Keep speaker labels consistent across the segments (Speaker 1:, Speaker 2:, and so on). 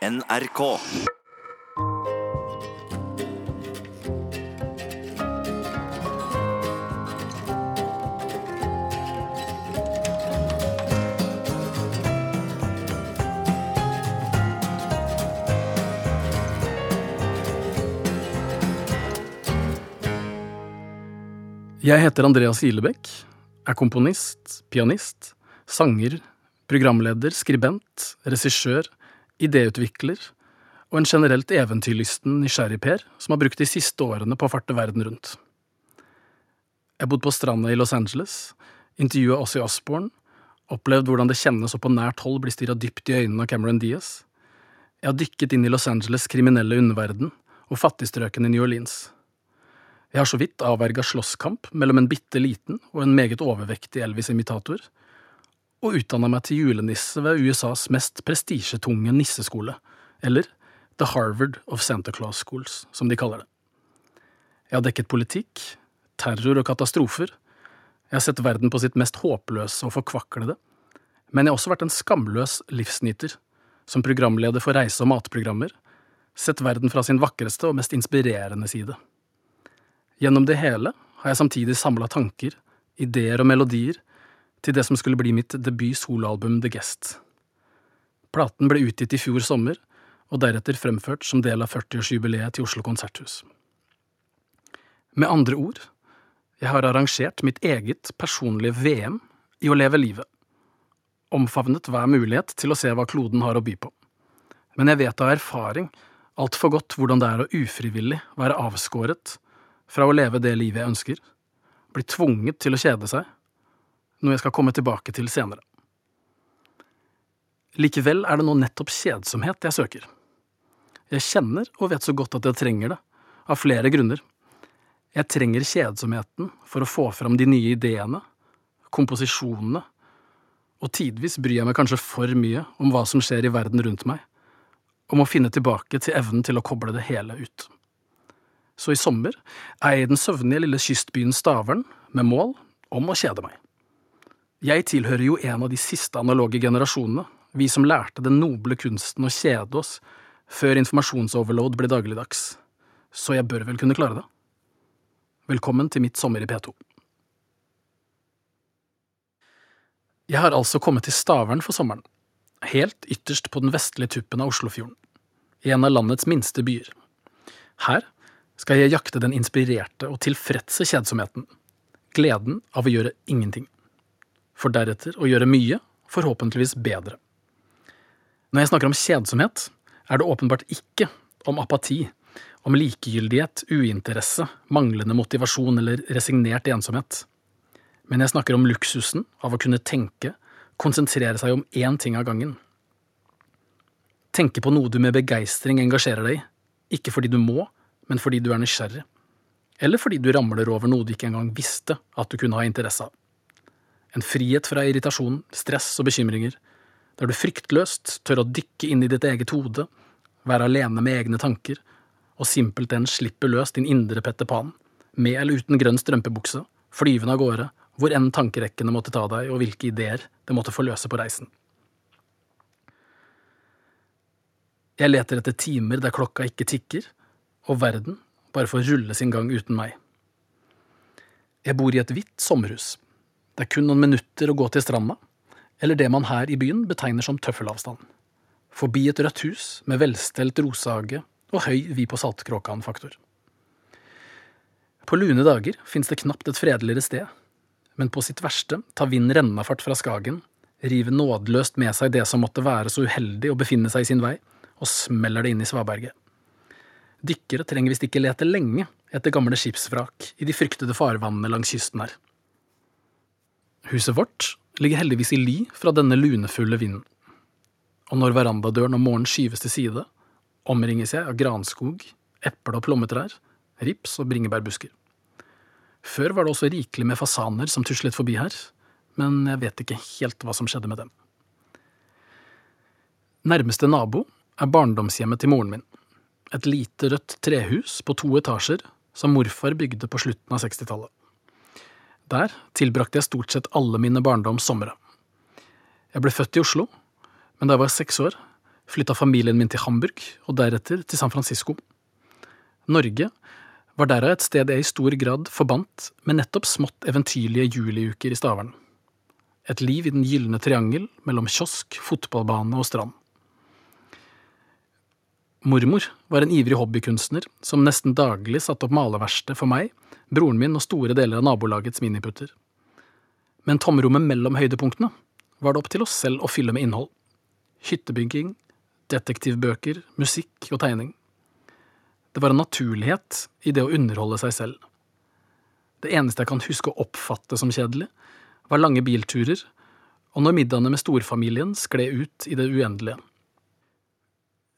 Speaker 1: NRK.
Speaker 2: Jeg heter Andreas Ilebekk, er komponist, pianist, sanger, programleder, skribent, regissør, idéutvikler og en generelt eventyrlysten nysgjerrig-Per som har brukt de siste årene på å farte verden rundt. Jeg har bodd på stranda i Los Angeles, intervjua Ossie Osborne, opplevd hvordan det kjennes å på nært hold bli stirra dypt i øynene av Cameron Diaz. Jeg har dykket inn i Los Angeles' kriminelle underverden og fattigstrøkene i New Orleans. Jeg har så vidt avverga slåsskamp mellom en bitte liten og en meget overvektig Elvis-imitator, og utdanna meg til julenisse ved USAs mest prestisjetunge nisseskole, eller The Harvard of Santa Claus Schools, som de kaller det. Jeg har dekket politikk, terror og katastrofer, jeg har sett verden på sitt mest håpløse og forkvaklede, men jeg har også vært en skamløs livsnyter, som programleder for reise- og matprogrammer, sett verden fra sin vakreste og mest inspirerende side. Gjennom det hele har jeg samtidig samla tanker, ideer og melodier til det som skulle bli mitt debut soloalbum The Guest. Platen ble utgitt i fjor sommer, og deretter fremført som del av 40-årsjubileet til Oslo konserthus. Med andre ord, jeg har arrangert mitt eget personlige VM i å leve livet. Omfavnet hver mulighet til å se hva kloden har å by på. Men jeg vet av erfaring altfor godt hvordan det er å ufrivillig være avskåret fra å leve det livet jeg ønsker, bli tvunget til å kjede seg, noe jeg skal komme tilbake til senere. Likevel er det nå nettopp kjedsomhet jeg søker. Jeg kjenner og vet så godt at jeg trenger det, av flere grunner. Jeg trenger kjedsomheten for å få fram de nye ideene, komposisjonene, og tidvis bryr jeg meg kanskje for mye om hva som skjer i verden rundt meg, om å finne tilbake til evnen til å koble det hele ut. Så i sommer er jeg i den søvnige lille kystbyen Stavern med mål om å kjede meg. Jeg tilhører jo en av de siste analoge generasjonene, vi som lærte den noble kunsten å kjede oss før informasjonsoverload ble dagligdags, så jeg bør vel kunne klare det. Velkommen til mitt sommer i P2. Jeg har altså kommet til Stavern for sommeren, helt ytterst på den vestlige tuppen av Oslofjorden, i en av landets minste byer. Her skal jeg jakte den inspirerte og tilfredse kjedsomheten, gleden av å gjøre ingenting, for deretter å gjøre mye, forhåpentligvis bedre. Når jeg snakker om kjedsomhet, er det åpenbart ikke om apati, om likegyldighet, uinteresse, manglende motivasjon eller resignert ensomhet. Men jeg snakker om luksusen av å kunne tenke, konsentrere seg om én ting av gangen. Tenke på noe du med begeistring engasjerer deg i, ikke fordi du må, men fordi du er nysgjerrig. Eller fordi du ramler over noe du ikke engang visste at du kunne ha interesse av. En frihet fra irritasjon, stress og bekymringer, der du fryktløst tør å dykke inn i ditt eget hode, være alene med egne tanker, og simpelthen slippe løs din indre Petter Pan, med eller uten grønn strømpebukse, flyvende av gårde, hvor enn tankerekkene måtte ta deg, og hvilke ideer det måtte få løse på reisen. Jeg leter etter timer der klokka ikke tikker, og verden bare får rulle sin gang uten meg. Jeg bor i et hvitt sommerhus. Det er kun noen minutter å gå til stranda, eller det man her i byen betegner som tøffelavstand. Forbi et rødt hus med velstelt rosehage og høy Vi på Saltkråkan-faktor. På lune dager fins det knapt et fredeligere sted, men på sitt verste tar vind rennafart fra Skagen, river nådeløst med seg det som måtte være så uheldig å befinne seg i sin vei, og smeller det inn i svaberget. Dykkere trenger visst ikke lete lenge etter gamle skipsvrak i de fryktede farvannene langs kysten her. Huset vårt ligger heldigvis i ly fra denne lunefulle vinden, og når verandadøren om morgenen skyves til side, omringes jeg av granskog, eple- og plommetrær, rips og bringebærbusker. Før var det også rikelig med fasaner som tuslet forbi her, men jeg vet ikke helt hva som skjedde med dem. Nærmeste nabo er barndomshjemmet til moren min. Et lite rødt trehus på to etasjer som morfar bygde på slutten av 60-tallet. Der tilbrakte jeg stort sett alle mine barndoms somre. Jeg ble født i Oslo, men da jeg var seks år, flytta familien min til Hamburg, og deretter til San Francisco. Norge var derav et sted jeg i stor grad forbandt med nettopp smått eventyrlige juliuker i Stavern. Et liv i den gylne triangel mellom kiosk, fotballbane og strand. Mormor var en ivrig hobbykunstner som nesten daglig satte opp maleverksted for meg, broren min og store deler av nabolagets miniputter. Men tomrommet mellom høydepunktene var det opp til oss selv å fylle med innhold. Hyttebygging, detektivbøker, musikk og tegning. Det var en naturlighet i det å underholde seg selv. Det eneste jeg kan huske å oppfatte som kjedelig, var lange bilturer, og når middagene med storfamilien skled ut i det uendelige.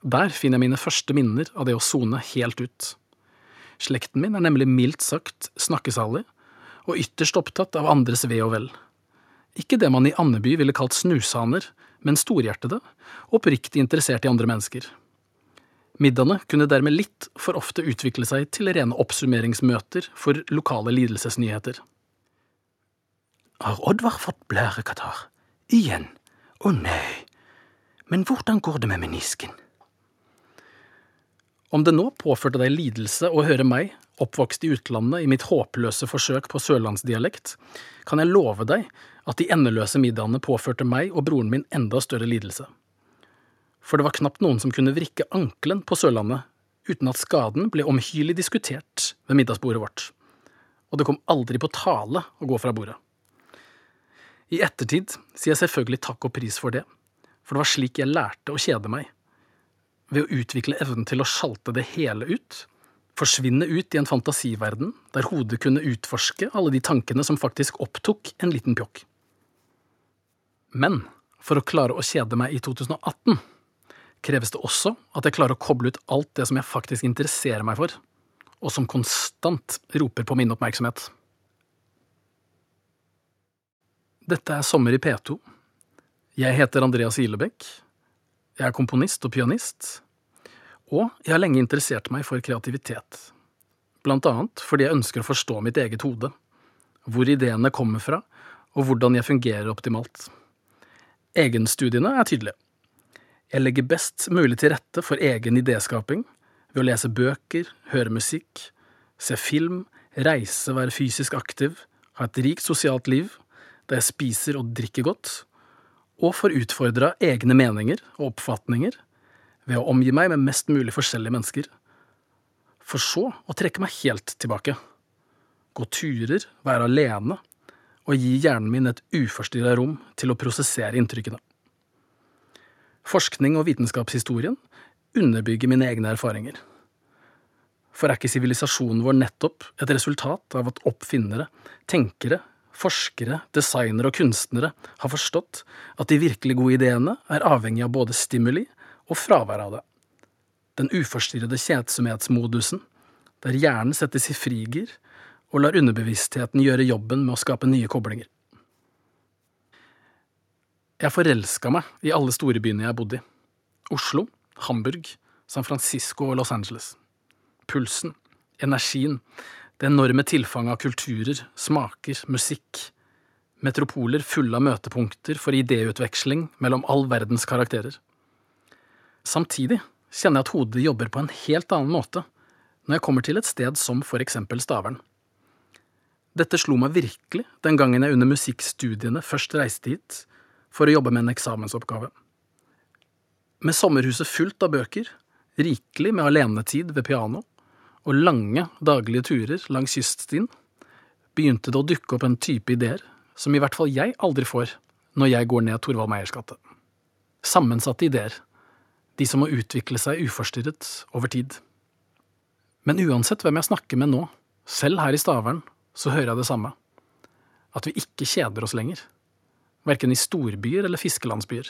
Speaker 2: Der finner jeg mine første minner av det å sone helt ut. Slekten min er nemlig mildt sagt snakkesalig, og ytterst opptatt av andres ve og vel. Ikke det man i Andeby ville kalt snushaner, men storhjertede, oppriktig interessert i andre mennesker. Middagene kunne dermed litt for ofte utvikle seg til rene oppsummeringsmøter for lokale lidelsesnyheter.
Speaker 1: Har Oddvar fått blærekatarr? Igjen? Å nei. Men hvordan går det med menisken?
Speaker 2: Om det nå påførte deg lidelse å høre meg, oppvokst i utlandet i mitt håpløse forsøk på sørlandsdialekt, kan jeg love deg at de endeløse middagene påførte meg og broren min enda større lidelse. For det var knapt noen som kunne vrikke ankelen på Sørlandet uten at skaden ble omhyrlig diskutert ved middagsbordet vårt, og det kom aldri på tale å gå fra bordet. I ettertid sier jeg selvfølgelig takk og pris for det, for det var slik jeg lærte å kjede meg, ved å utvikle evnen til å sjalte det hele ut, forsvinne ut i en fantasiverden der hodet kunne utforske alle de tankene som faktisk opptok en liten pjokk. Men for å klare å kjede meg i 2018 kreves det også at jeg klarer å koble ut alt det som jeg faktisk interesserer meg for, og som konstant roper på min oppmerksomhet. Dette er Sommer i P2. Jeg heter Andreas Ilebekk. Jeg er komponist og pianist. Og jeg har lenge interessert meg for kreativitet. Blant annet fordi jeg ønsker å forstå mitt eget hode. Hvor ideene kommer fra, og hvordan jeg fungerer optimalt. Egenstudiene er tydelige. Jeg legger best mulig til rette for egen idéskaping ved å lese bøker, høre musikk, se film, reise, være fysisk aktiv, ha et rikt sosialt liv, der jeg spiser og drikker godt, og får utfordra egne meninger og oppfatninger ved å omgi meg med mest mulig forskjellige mennesker, for så å trekke meg helt tilbake, gå turer, være alene og gi hjernen min et uforstyrra rom til å prosessere inntrykkene. Forskning og vitenskapshistorien underbygger mine egne erfaringer. For er ikke sivilisasjonen vår nettopp et resultat av at oppfinnere, tenkere, forskere, designere og kunstnere har forstått at de virkelig gode ideene er avhengig av både stimuli og fravær av det? Den uforstyrrede kjedsomhetsmodusen, der hjernen settes i frigir og lar underbevisstheten gjøre jobben med å skape nye koblinger. Jeg forelska meg i alle storbyene jeg bodde i. Oslo, Hamburg, San Francisco og Los Angeles. Pulsen, energien, det enorme tilfanget av kulturer, smaker, musikk. Metropoler fulle av møtepunkter for idéutveksling mellom all verdens karakterer. Samtidig kjenner jeg at hodet jobber på en helt annen måte når jeg kommer til et sted som for eksempel Stavern. Dette slo meg virkelig den gangen jeg under musikkstudiene først reiste hit for å jobbe med en eksamensoppgave. Med sommerhuset fullt av bøker, rikelig med alenetid ved piano og lange daglige turer langs kyststien, begynte det å dukke opp en type ideer som i hvert fall jeg aldri får når jeg går ned Torvald Meyers gate. Sammensatte ideer, de som må utvikle seg uforstyrret over tid. Men uansett hvem jeg snakker med nå, selv her i Stavern, så hører jeg det samme. At vi ikke kjeder oss lenger verken i storbyer eller fiskelandsbyer.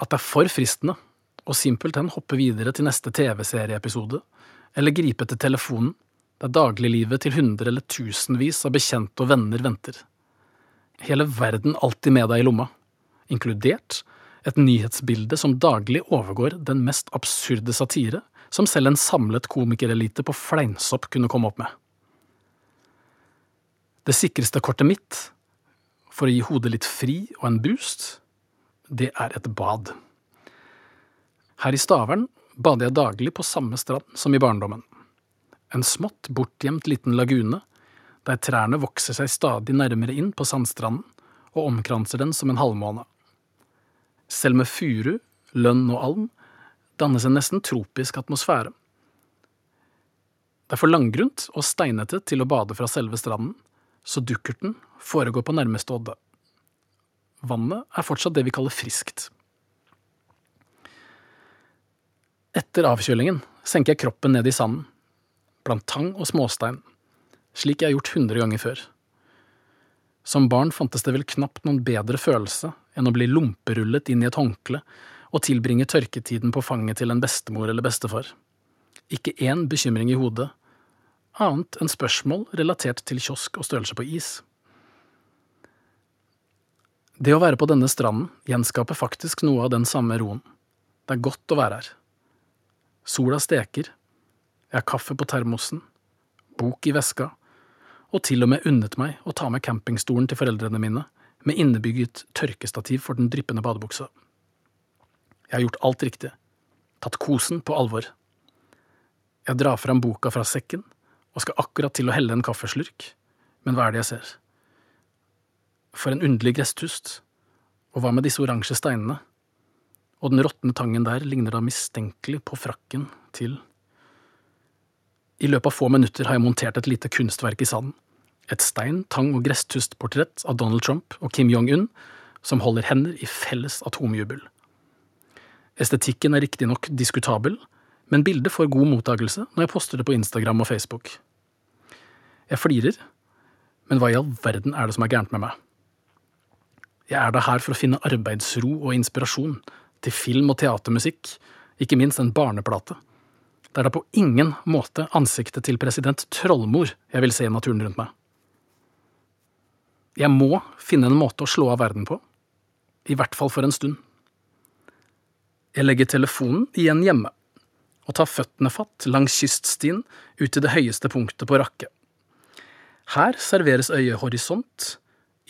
Speaker 2: At det er for fristende å simpelthen hoppe videre til neste TV-serieepisode, eller gripe til telefonen, der dagliglivet til hundre eller tusenvis av bekjente og venner venter. Hele verden alltid med deg i lomma, inkludert et nyhetsbilde som daglig overgår den mest absurde satire som selv en samlet komikerelite på fleinsopp kunne komme opp med. Det sikreste kortet mitt for å gi hodet litt fri og en boost, det er et bad. Her i Stavern bader jeg daglig på samme strand som i barndommen. En smått bortgjemt liten lagune, der trærne vokser seg stadig nærmere inn på sandstranden og omkranser den som en halvmåne. Selv med furu, lønn og alm dannes en nesten tropisk atmosfære. Det er for langgrunt og steinete til å bade fra selve stranden, så dukkerten foregår på nærmeste odde. Vannet er fortsatt det vi kaller friskt. Etter avkjølingen senker jeg kroppen ned i sanden, blant tang og småstein, slik jeg har gjort hundre ganger før. Som barn fantes det vel knapt noen bedre følelse enn å bli lomperullet inn i et håndkle og tilbringe tørketiden på fanget til en bestemor eller bestefar. Ikke én bekymring i hodet, annet enn spørsmål relatert til kiosk og størrelse på is. Det å være på denne stranden gjenskaper faktisk noe av den samme roen. Det er godt å være her. Sola steker, jeg har kaffe på termosen, bok i veska, og til og med unnet meg å ta med campingstolen til foreldrene mine, med innebygget tørkestativ for den dryppende badebuksa. Jeg har gjort alt riktig, tatt kosen på alvor. Jeg drar fram boka fra sekken og skal akkurat til å helle en kaffeslurk, men hva er det jeg ser? For en underlig gresstust, og hva med disse oransje steinene? Og den råtne tangen der ligner da mistenkelig på frakken til i løpet av få minutter har jeg montert et lite kunstverk i sanden. Et stein-, tang- og gresstustportrett av Donald Trump og Kim Jong-un, som holder hender i felles atomjubel. Estetikken er riktignok diskutabel, men bildet får god mottakelse når jeg poster det på Instagram og Facebook. Jeg flirer, men hva i all verden er det som er gærent med meg? Jeg er da her for å finne arbeidsro og inspirasjon til film- og teatermusikk, ikke minst en barneplate det er da på ingen måte ansiktet til president Trollmor jeg vil se i naturen rundt meg. Jeg må finne en måte å slå av verden på, i hvert fall for en stund. Jeg legger telefonen igjen hjemme og tar føttene fatt langs kyststien ut til det høyeste punktet på Rakke. Her serveres øyet horisont,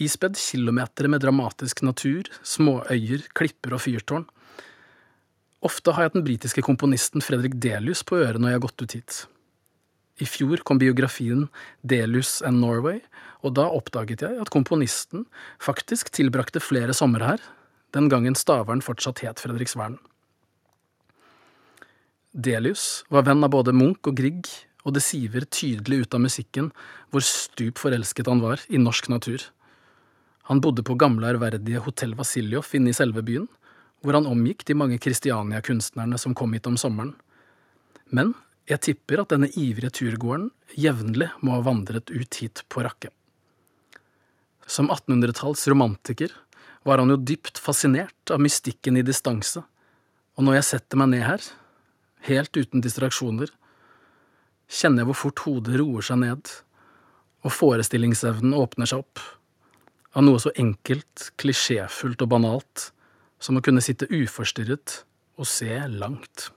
Speaker 2: ispedd kilometer med dramatisk natur, småøyer, klipper og fyrtårn Ofte har jeg den britiske komponisten Fredrik Delius på øret når jeg har gått ut hit. I fjor kom biografien Delius and Norway, og da oppdaget jeg at komponisten faktisk tilbrakte flere somre her, den gangen Stavern fortsatt het Fredriksvern. Delius var venn av både Munch og Grieg, og det siver tydelig ut av musikken hvor stup forelsket han var i norsk natur. Han bodde på gamle, ærverdige Hotell Vasiljov inne i selve byen, hvor han omgikk de mange Kristiania-kunstnerne som kom hit om sommeren. Men jeg tipper at denne ivrige turgåeren jevnlig må ha vandret ut hit på Rakke. Som 1800-talls romantiker var han jo dypt fascinert av mystikken i distanse, og når jeg setter meg ned her, helt uten distraksjoner, kjenner jeg hvor fort hodet roer seg ned, og forestillingsevnen åpner seg opp, av noe så enkelt, klisjéfullt og banalt som å kunne sitte uforstyrret og se langt.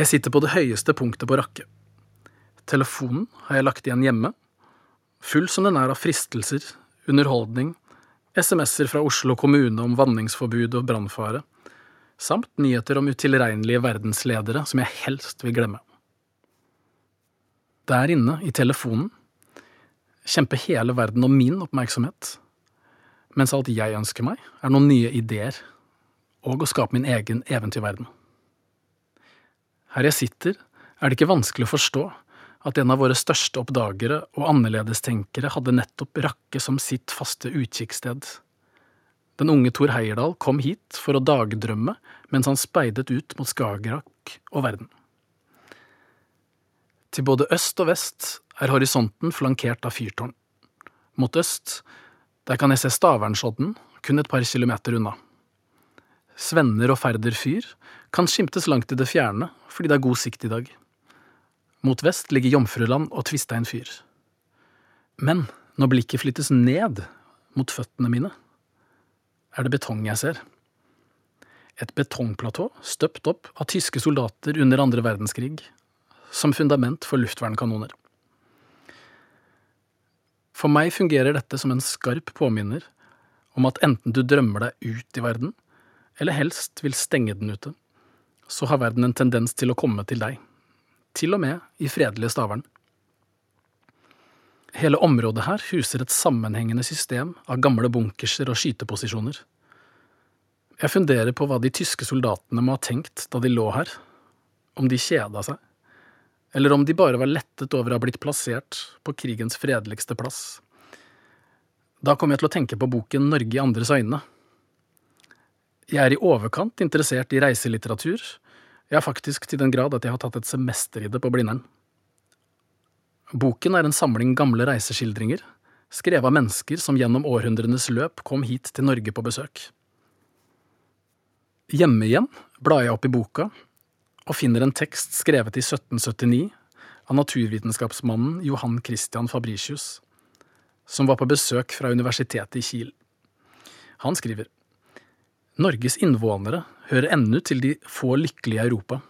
Speaker 2: Jeg sitter på det høyeste punktet på Rakke. Telefonen har jeg lagt igjen hjemme, full som den er av fristelser, underholdning, SMS-er fra Oslo kommune om vanningsforbud og brannfare, samt nyheter om utilregnelige verdensledere som jeg helst vil glemme. Der inne, i telefonen, kjemper hele verden om min oppmerksomhet, mens alt jeg ønsker meg, er noen nye ideer og å skape min egen eventyrverden. Her jeg sitter, er det ikke vanskelig å forstå at en av våre største oppdagere og annerledestenkere hadde nettopp Rakke som sitt faste utkikkssted den unge Thor Heyerdahl kom hit for å dagdrømme mens han speidet ut mot Skagerrak og verden. Til både øst og vest er horisonten flankert av fyrtårn. Mot øst, der kan jeg se Stavernsodden, kun et par kilometer unna. Svenner og Færder fyr kan skimtes langt i det fjerne fordi det er god sikt i dag. Mot vest ligger Jomfruland og Tvistein fyr. Men når blikket flyttes ned mot føttene mine, er det betong jeg ser. Et betongplatå støpt opp av tyske soldater under andre verdenskrig, som fundament for luftvernkanoner. For meg fungerer dette som en skarp påminner om at enten du drømmer deg ut i verden, eller helst vil stenge den ute, så har verden en tendens til å komme til deg, til og med i fredelige Stavern. Hele området her huser et sammenhengende system av gamle bunkerser og skyteposisjoner. Jeg funderer på hva de tyske soldatene må ha tenkt da de lå her, om de kjeda seg, eller om de bare var lettet over å ha blitt plassert på krigens fredeligste plass. Da kom jeg til å tenke på boken Norge i andres øyne. Jeg er i overkant interessert i reiselitteratur, ja, faktisk til den grad at jeg har tatt et semester i det på Blindern. Boken er en samling gamle reiseskildringer, skrevet av mennesker som gjennom århundrenes løp kom hit til Norge på besøk. Hjemme igjen blar jeg opp i boka og finner en tekst skrevet i 1779 av naturvitenskapsmannen Johan Christian Fabricius, som var på besøk fra universitetet i Kiel. Han skriver Norges innvånere hører ennå til de få lykkelige i Europa.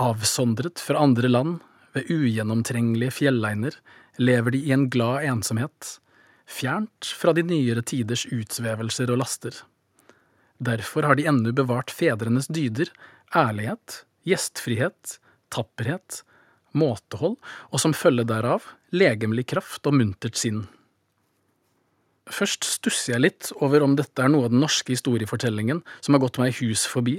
Speaker 2: Avsondret fra andre land, ved ugjennomtrengelige fjelleiner, lever de i en glad ensomhet, fjernt fra de nyere tiders utsvevelser og laster. Derfor har de ennå bevart fedrenes dyder, ærlighet, gjestfrihet, tapperhet, måtehold, og som følge derav legemlig kraft og muntert sinn. Først stusser jeg litt over om dette er noe av den norske historiefortellingen som har gått meg hus forbi,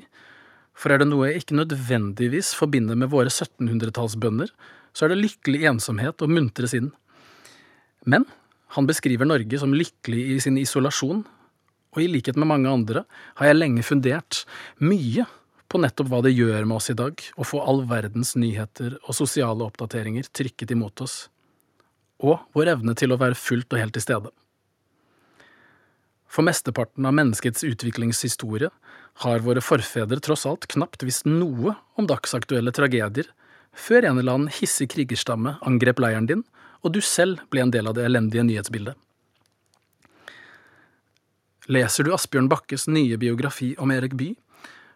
Speaker 2: for er det noe jeg ikke nødvendigvis forbinder med våre 1700-tallsbønder, så er det lykkelig ensomhet og muntre sinn. Men han beskriver Norge som lykkelig i sin isolasjon, og i likhet med mange andre har jeg lenge fundert mye på nettopp hva det gjør med oss i dag å få all verdens nyheter og sosiale oppdateringer trykket imot oss, og vår evne til å være fullt og helt til stede. For mesteparten av menneskets utviklingshistorie har våre forfedre tross alt knapt visst noe om dagsaktuelle tragedier, før en eller annen hissig krigerstamme angrep leiren din, og du selv ble en del av det elendige nyhetsbildet. Leser du Asbjørn Bakkes nye biografi om Erik Bye,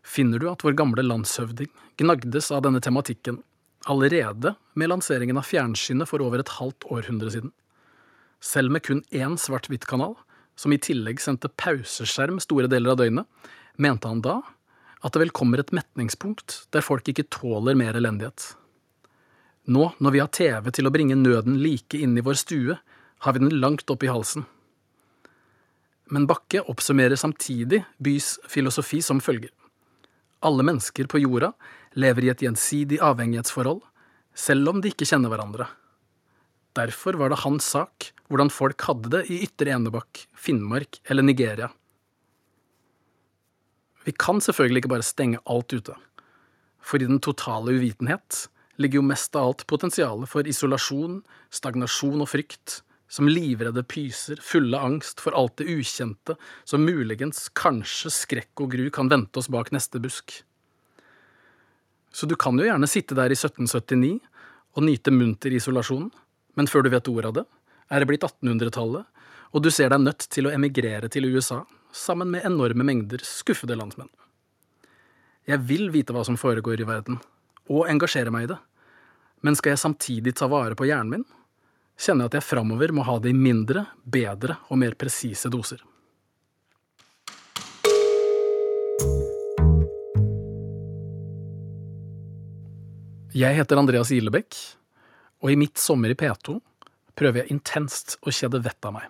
Speaker 2: finner du at vår gamle landshøvding gnagdes av denne tematikken allerede med lanseringen av fjernsynet for over et halvt århundre siden. Selv med kun én svart-hvitt-kanal som i tillegg sendte pauseskjerm store deler av døgnet, mente han da at det vel kommer et metningspunkt der folk ikke tåler mer elendighet. Nå, når vi har TV til å bringe nøden like inn i vår stue, har vi den langt opp i halsen. Men Bakke oppsummerer samtidig bys filosofi som følger. Alle mennesker på jorda lever i et gjensidig avhengighetsforhold, selv om de ikke kjenner hverandre. Derfor var det hans sak hvordan folk hadde det i Ytre Enebakk, Finnmark eller Nigeria. Vi kan selvfølgelig ikke bare stenge alt ute, for i den totale uvitenhet ligger jo mest av alt potensialet for isolasjon, stagnasjon og frykt, som livredde pyser, fulle av angst for alt det ukjente, som muligens, kanskje, skrekk og gru kan vente oss bak neste busk. Så du kan jo gjerne sitte der i 1779 og nyte munter isolasjon, men før du vet ordet av det, er det blitt 1800-tallet, og du ser deg nødt til å emigrere til USA sammen med enorme mengder skuffede landsmenn. Jeg vil vite hva som foregår i verden, og engasjere meg i det, men skal jeg samtidig ta vare på hjernen min, kjenner jeg at jeg framover må ha det i mindre, bedre og mer presise doser. Jeg heter Andreas Ilebekk, og i mitt sommer i P2 prøver jeg intenst å kjede vettet av meg.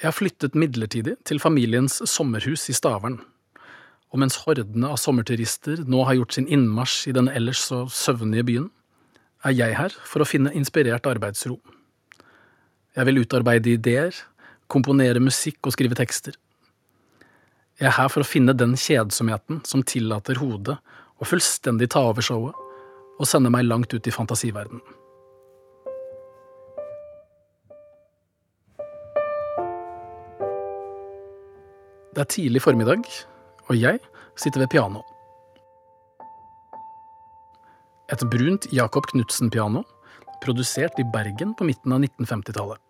Speaker 2: Jeg har flyttet midlertidig til familiens sommerhus i Stavern, og mens hordene av sommerturister nå har gjort sin innmarsj i den ellers så søvnige byen, er jeg her for å finne inspirert arbeidsro. Jeg vil utarbeide ideer, komponere musikk og skrive tekster. Jeg er her for å finne den kjedsomheten som tillater hodet å fullstendig ta over showet og sende meg langt ut i fantasiverdenen. Det er tidlig formiddag, og jeg sitter ved piano. Et brunt Jacob Knutsen-piano, produsert i Bergen på midten av 1950-tallet.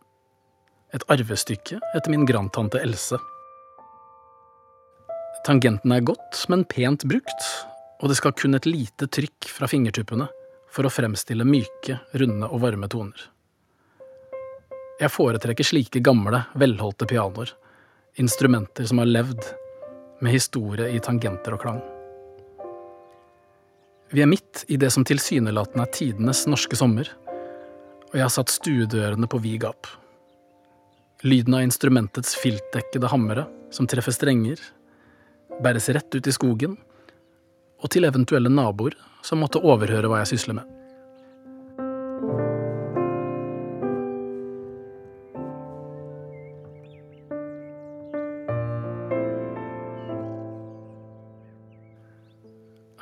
Speaker 2: Et arvestykke etter min grandtante Else. Tangenten er godt, men pent brukt, og det skal kun et lite trykk fra fingertuppene for å fremstille myke, runde og varme toner. Jeg foretrekker slike gamle, velholdte pianoer, instrumenter som har levd, med historie i tangenter og klang. Vi er midt i det som tilsynelatende er tidenes norske sommer, og jeg har satt stuedørene på vid gap. Lyden av instrumentets filtdekkede hammere, som treffer strenger, bæres rett ut i skogen, og til eventuelle naboer som måtte overhøre hva jeg sysler med.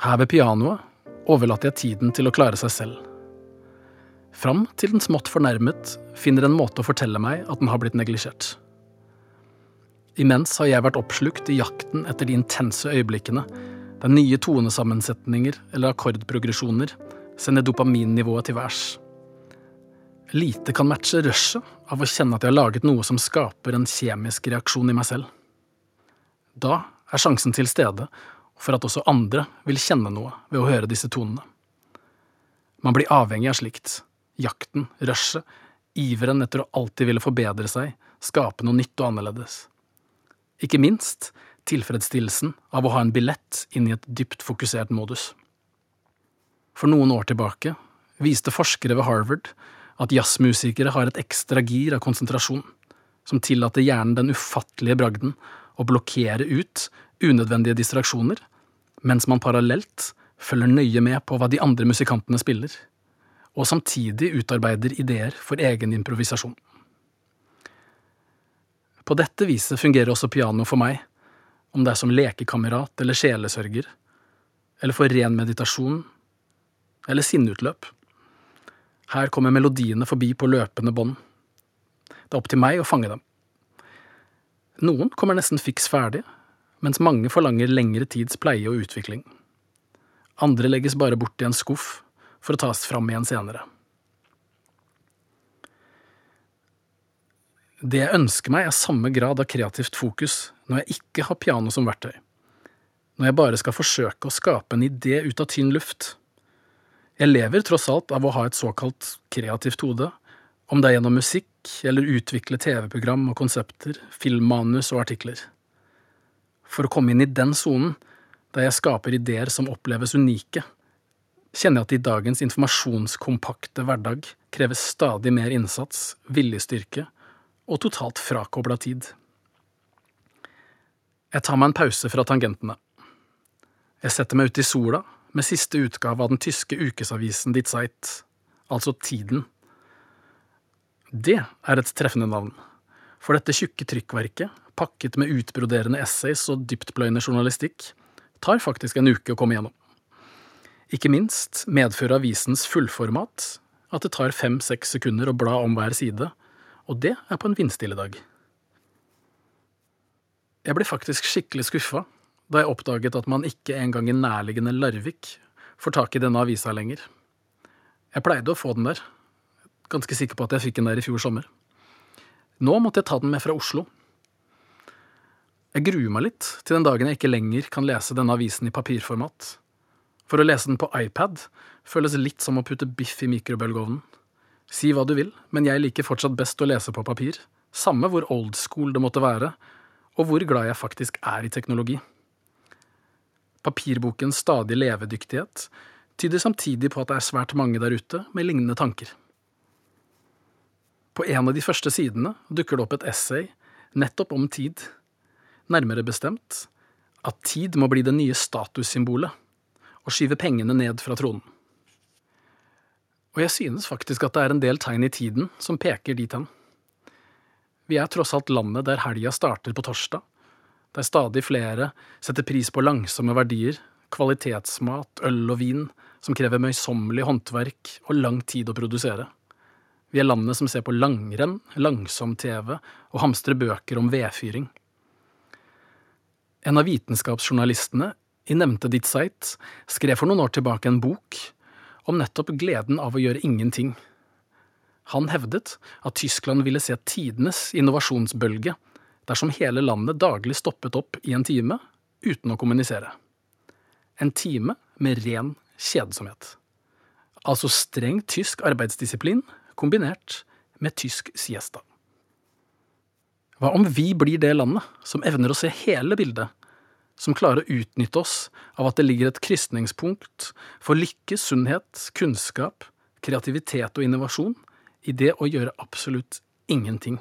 Speaker 2: Her ved pianoet overlater jeg tiden til å klare seg selv. Fram til den smått fornærmet finner en måte å fortelle meg at den har blitt neglisjert. Imens har jeg vært oppslukt i jakten etter de intense øyeblikkene der nye tonesammensetninger eller akkordprogresjoner sender dopaminnivået til værs. Lite kan matche rushet av å kjenne at jeg har laget noe som skaper en kjemisk reaksjon i meg selv. Da er sjansen til stede for at også andre vil kjenne noe ved å høre disse tonene. Man blir avhengig av slikt. Jakten, rushet, iveren etter å alltid ville forbedre seg, skape noe nytt og annerledes. Ikke minst tilfredsstillelsen av å ha en billett inn i et dypt fokusert modus. For noen år tilbake viste forskere ved Harvard at jazzmusikere har et ekstra gir av konsentrasjon, som tillater hjernen den ufattelige bragden å blokkere ut unødvendige distraksjoner mens man parallelt følger nøye med på hva de andre musikantene spiller, og samtidig utarbeider ideer for egen improvisasjon. På dette viset fungerer også piano for meg, om det er som lekekamerat eller sjelesørger, eller for ren meditasjon, eller sinneutløp. Her kommer melodiene forbi på løpende bånd. Det er opp til meg å fange dem. Noen kommer nesten fiks ferdig, mens mange forlanger lengre tids pleie og utvikling. Andre legges bare bort i en skuff for å tas fram igjen senere. Det jeg ønsker meg, er samme grad av kreativt fokus når jeg ikke har piano som verktøy, når jeg bare skal forsøke å skape en idé ut av tynn luft. Jeg lever tross alt av å ha et såkalt kreativt hode, om det er gjennom musikk eller utvikle TV-program og konsepter, filmmanus og artikler. For å komme inn i den sonen, der jeg skaper ideer som oppleves unike, kjenner jeg at i dagens informasjonskompakte hverdag kreves stadig mer innsats, viljestyrke og totalt frakobla tid. Jeg tar meg en pause fra tangentene. Jeg setter meg ute i sola med siste utgave av den tyske ukesavisen Die Zeit, altså Tiden. Det er et treffende navn, for dette tjukke trykkverket pakket med utbroderende essays og dyptpløyende journalistikk, tar faktisk en uke å komme gjennom. Ikke minst medfører avisens fullformat at det tar fem–seks sekunder å bla om hver side, og det er på en vindstille dag. Jeg ble faktisk skikkelig skuffa da jeg oppdaget at man ikke engang i nærliggende Larvik får tak i denne avisa lenger. Jeg pleide å få den der, ganske sikker på at jeg fikk den der i fjor sommer. Nå måtte jeg ta den med fra Oslo, jeg gruer meg litt til den dagen jeg ikke lenger kan lese denne avisen i papirformat. For å lese den på iPad føles litt som å putte biff i mikrobølgeovnen. Si hva du vil, men jeg liker fortsatt best å lese på papir, samme hvor old school det måtte være, og hvor glad jeg faktisk er i teknologi. Papirbokens stadig levedyktighet tyder samtidig på at det er svært mange der ute med lignende tanker. På en av de første sidene dukker det opp et essay nettopp om tid nærmere bestemt at tid må bli det nye statussymbolet, og skyve pengene ned fra tronen. Og jeg synes faktisk at det er en del tegn i tiden som peker dit hen. Vi er tross alt landet der helga starter på torsdag, der stadig flere setter pris på langsomme verdier, kvalitetsmat, øl og vin, som krever møysommelig håndverk og lang tid å produsere. Vi er landet som ser på langrenn, langsom-TV og hamstrer bøker om vedfyring. En av vitenskapsjournalistene i nevnte Ditt Zeit skrev for noen år tilbake en bok om nettopp gleden av å gjøre ingenting. Han hevdet at Tyskland ville se tidenes innovasjonsbølge dersom hele landet daglig stoppet opp i en time uten å kommunisere. En time med ren kjedsomhet. Altså streng tysk arbeidsdisiplin kombinert med tysk siesta. Hva om vi blir det landet som evner å se hele bildet, som klarer å utnytte oss av at det ligger et krysningspunkt for lykke, sunnhet, kunnskap, kreativitet og innovasjon i det å gjøre absolutt ingenting?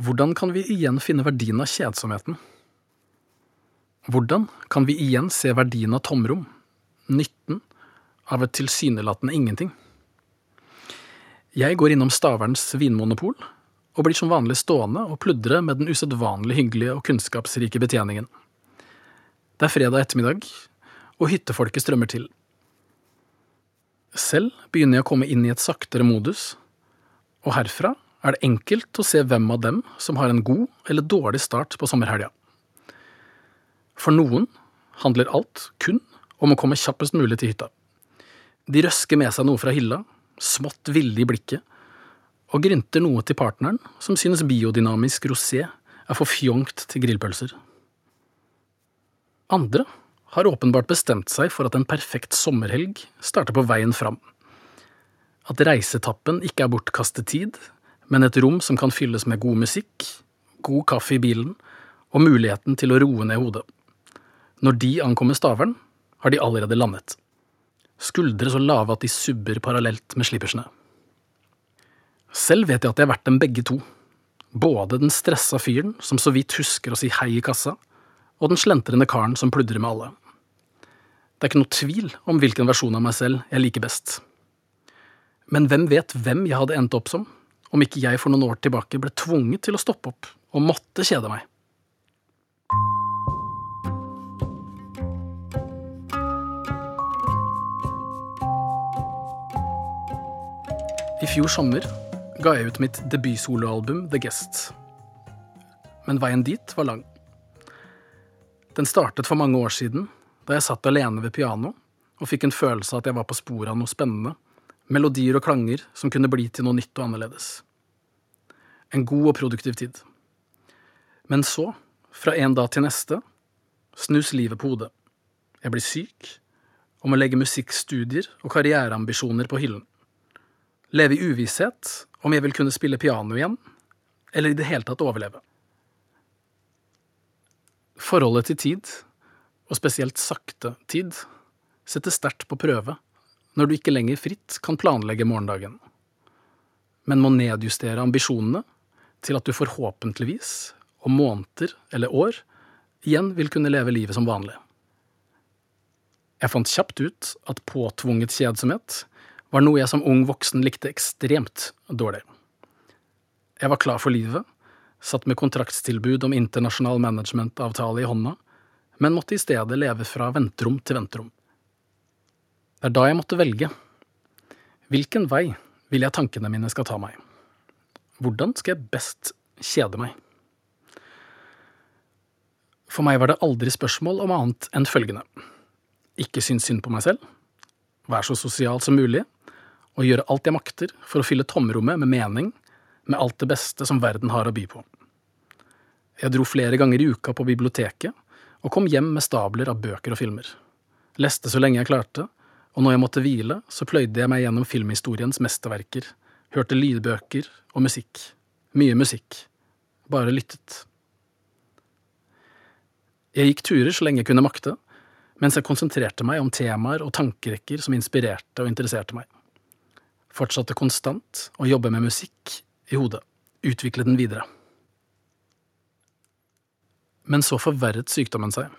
Speaker 2: Hvordan kan vi igjen finne verdien av kjedsomheten? Hvordan kan vi igjen se verdien av tomrom, nytten av et tilsynelatende ingenting? Jeg går innom Staverns vinmonopol og blir som vanlig stående og pludre med den usedvanlig hyggelige og kunnskapsrike betjeningen. Det er fredag ettermiddag, og hyttefolket strømmer til. Selv begynner jeg å komme inn i et saktere modus, og herfra er det enkelt å se hvem av dem som har en god eller dårlig start på sommerhelga. For noen handler alt kun om å komme kjappest mulig til hytta. De røsker med seg noe fra hylla, smått ville i blikket, og grynter noe til partneren som synes biodynamisk rosé er for fjongt til grillpølser. Andre har åpenbart bestemt seg for at en perfekt sommerhelg starter på veien fram. At reisetappen ikke er bortkastet tid, men et rom som kan fylles med god musikk, god kaffe i bilen og muligheten til å roe ned hodet. Når de ankommer Stavern, har de allerede landet. Skuldre så lave at de subber parallelt med slippersene. Selv vet jeg at jeg har vært dem begge to. Både den stressa fyren som så vidt husker å si hei i kassa, og den slentrende karen som pludrer med alle. Det er ikke noe tvil om hvilken versjon av meg selv jeg liker best. Men hvem vet hvem jeg hadde endt opp som, om ikke jeg for noen år tilbake ble tvunget til å stoppe opp og måtte kjede meg? I fjor sommer ga jeg ut mitt debutsoloalbum The Guest. Men veien dit var lang. Den startet for mange år siden, da jeg satt alene ved piano og fikk en følelse av at jeg var på sporet av noe spennende, melodier og klanger som kunne bli til noe nytt og annerledes. En god og produktiv tid. Men så, fra en dag til neste, snus livet på hodet. Jeg blir syk og må legge musikkstudier og karriereambisjoner på hyllen leve i uvisshet om jeg vil kunne spille piano igjen, eller i det hele tatt overleve. Forholdet til tid, og spesielt sakte tid, setter sterkt på prøve når du ikke lenger fritt kan planlegge morgendagen, men må nedjustere ambisjonene til at du forhåpentligvis, om måneder eller år, igjen vil kunne leve livet som vanlig. Jeg fant kjapt ut at påtvunget kjedsomhet var noe jeg som ung voksen likte ekstremt dårlig. Jeg var klar for livet, satt med kontraktstilbud om internasjonal managementavtale i hånda, men måtte i stedet leve fra venterom til venterom. Det er da jeg måtte velge. Hvilken vei vil jeg tankene mine skal ta meg? Hvordan skal jeg best kjede meg? For meg var det aldri spørsmål om annet enn følgende. Ikke synes synd på meg selv, vær så sosial som mulig, og gjøre alt jeg makter for å fylle tomrommet med mening, med alt det beste som verden har å by på. Jeg dro flere ganger i uka på biblioteket og kom hjem med stabler av bøker og filmer. Leste så lenge jeg klarte, og når jeg måtte hvile, så pløyde jeg meg gjennom filmhistoriens mesterverker, hørte lydbøker og musikk. Mye musikk. Bare lyttet. Jeg gikk turer så lenge jeg kunne makte, mens jeg konsentrerte meg om temaer og tankerekker som inspirerte og interesserte meg fortsatte konstant å jobbe med musikk i hodet, utvikle den videre. Men så forverret sykdommen seg,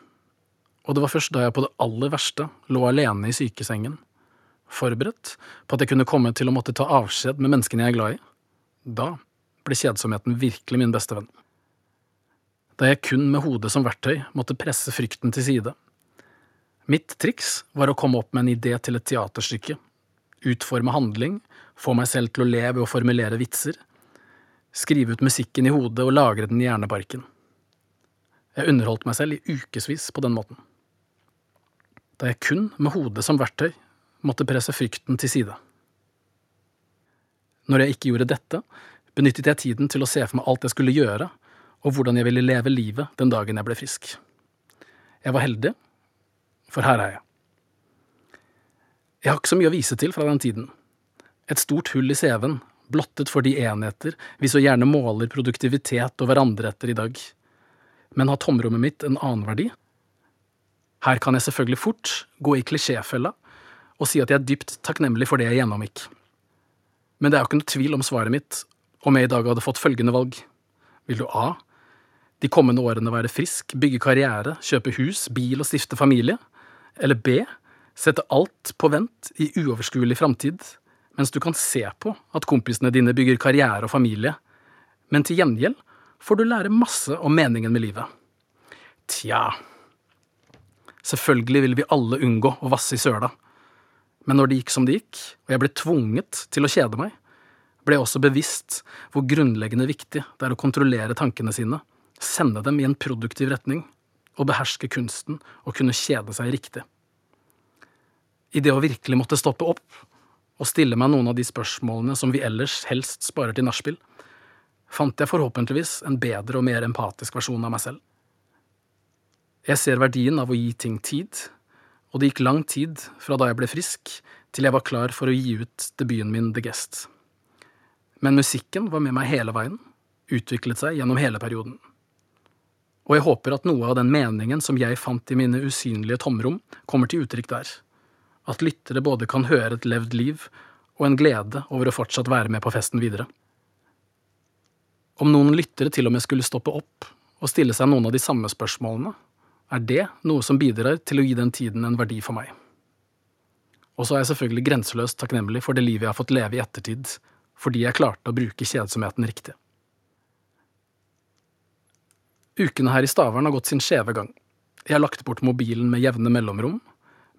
Speaker 2: og det var først da jeg på det aller verste lå alene i sykesengen, forberedt på at jeg kunne komme til å måtte ta avskjed med menneskene jeg er glad i, da ble kjedsomheten virkelig min beste venn. Da jeg kun med hodet som verktøy måtte presse frykten til side. Mitt triks var å komme opp med en idé til et teaterstykke utforme handling, få meg selv til å le ved å formulere vitser, skrive ut musikken i hodet og lagre den i hjerneparken. Jeg underholdt meg selv i ukevis på den måten. Da jeg kun med hodet som verktøy måtte presse frykten til side. Når jeg ikke gjorde dette, benyttet jeg tiden til å se for meg alt jeg skulle gjøre, og hvordan jeg ville leve livet den dagen jeg ble frisk. Jeg var heldig, for her er jeg. Jeg har ikke så mye å vise til fra den tiden. Et stort hull i CV-en, blottet for de enheter vi så gjerne måler produktivitet og hverandre etter i dag. Men har tomrommet mitt en annen verdi? Her kan jeg selvfølgelig fort gå i klisjéfella og si at jeg er dypt takknemlig for det jeg gjennomgikk. Men det er jo ikke noe tvil om svaret mitt om jeg i dag hadde fått følgende valg. Vil du A. De kommende årene være frisk, bygge karriere, kjøpe hus, bil og stifte familie? Eller B. Sette alt på vent i uoverskuelig framtid, mens du kan se på at kompisene dine bygger karriere og familie, men til gjengjeld får du lære masse om meningen med livet. Tja… Selvfølgelig vil vi alle unngå å vasse i søla, men når det gikk som det gikk, og jeg ble tvunget til å kjede meg, ble jeg også bevisst hvor grunnleggende viktig det er å kontrollere tankene sine, sende dem i en produktiv retning, og beherske kunsten å kunne kjede seg riktig. I det å virkelig måtte stoppe opp og stille meg noen av de spørsmålene som vi ellers helst sparer til nachspiel, fant jeg forhåpentligvis en bedre og mer empatisk versjon av meg selv. Jeg ser verdien av å gi ting tid, og det gikk lang tid fra da jeg ble frisk, til jeg var klar for å gi ut debuten min The Guest. Men musikken var med meg hele veien, utviklet seg gjennom hele perioden. Og jeg håper at noe av den meningen som jeg fant i mine usynlige tomrom, kommer til uttrykk der. At lyttere både kan høre et levd liv og en glede over å fortsatt være med på festen videre. Om noen lyttere til og med skulle stoppe opp og stille seg noen av de samme spørsmålene, er det noe som bidrar til å gi den tiden en verdi for meg. Og så er jeg selvfølgelig grenseløst takknemlig for det livet jeg har fått leve i ettertid, fordi jeg klarte å bruke kjedsomheten riktig. Ukene her i Stavern har gått sin skjeve gang. Jeg har lagt bort mobilen med jevne mellomrom,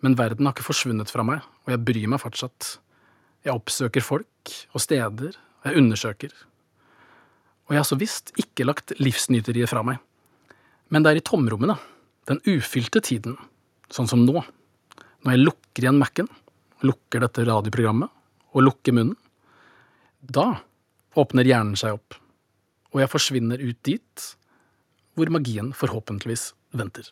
Speaker 2: men verden har ikke forsvunnet fra meg, og jeg bryr meg fortsatt. Jeg oppsøker folk og steder, og jeg undersøker. Og jeg har så visst ikke lagt livsnyteriet fra meg. Men det er i tomrommene, den ufylte tiden, sånn som nå, når jeg lukker igjen Mac-en, lukker dette radioprogrammet og lukker munnen, da åpner hjernen seg opp, og jeg forsvinner ut dit hvor magien forhåpentligvis venter.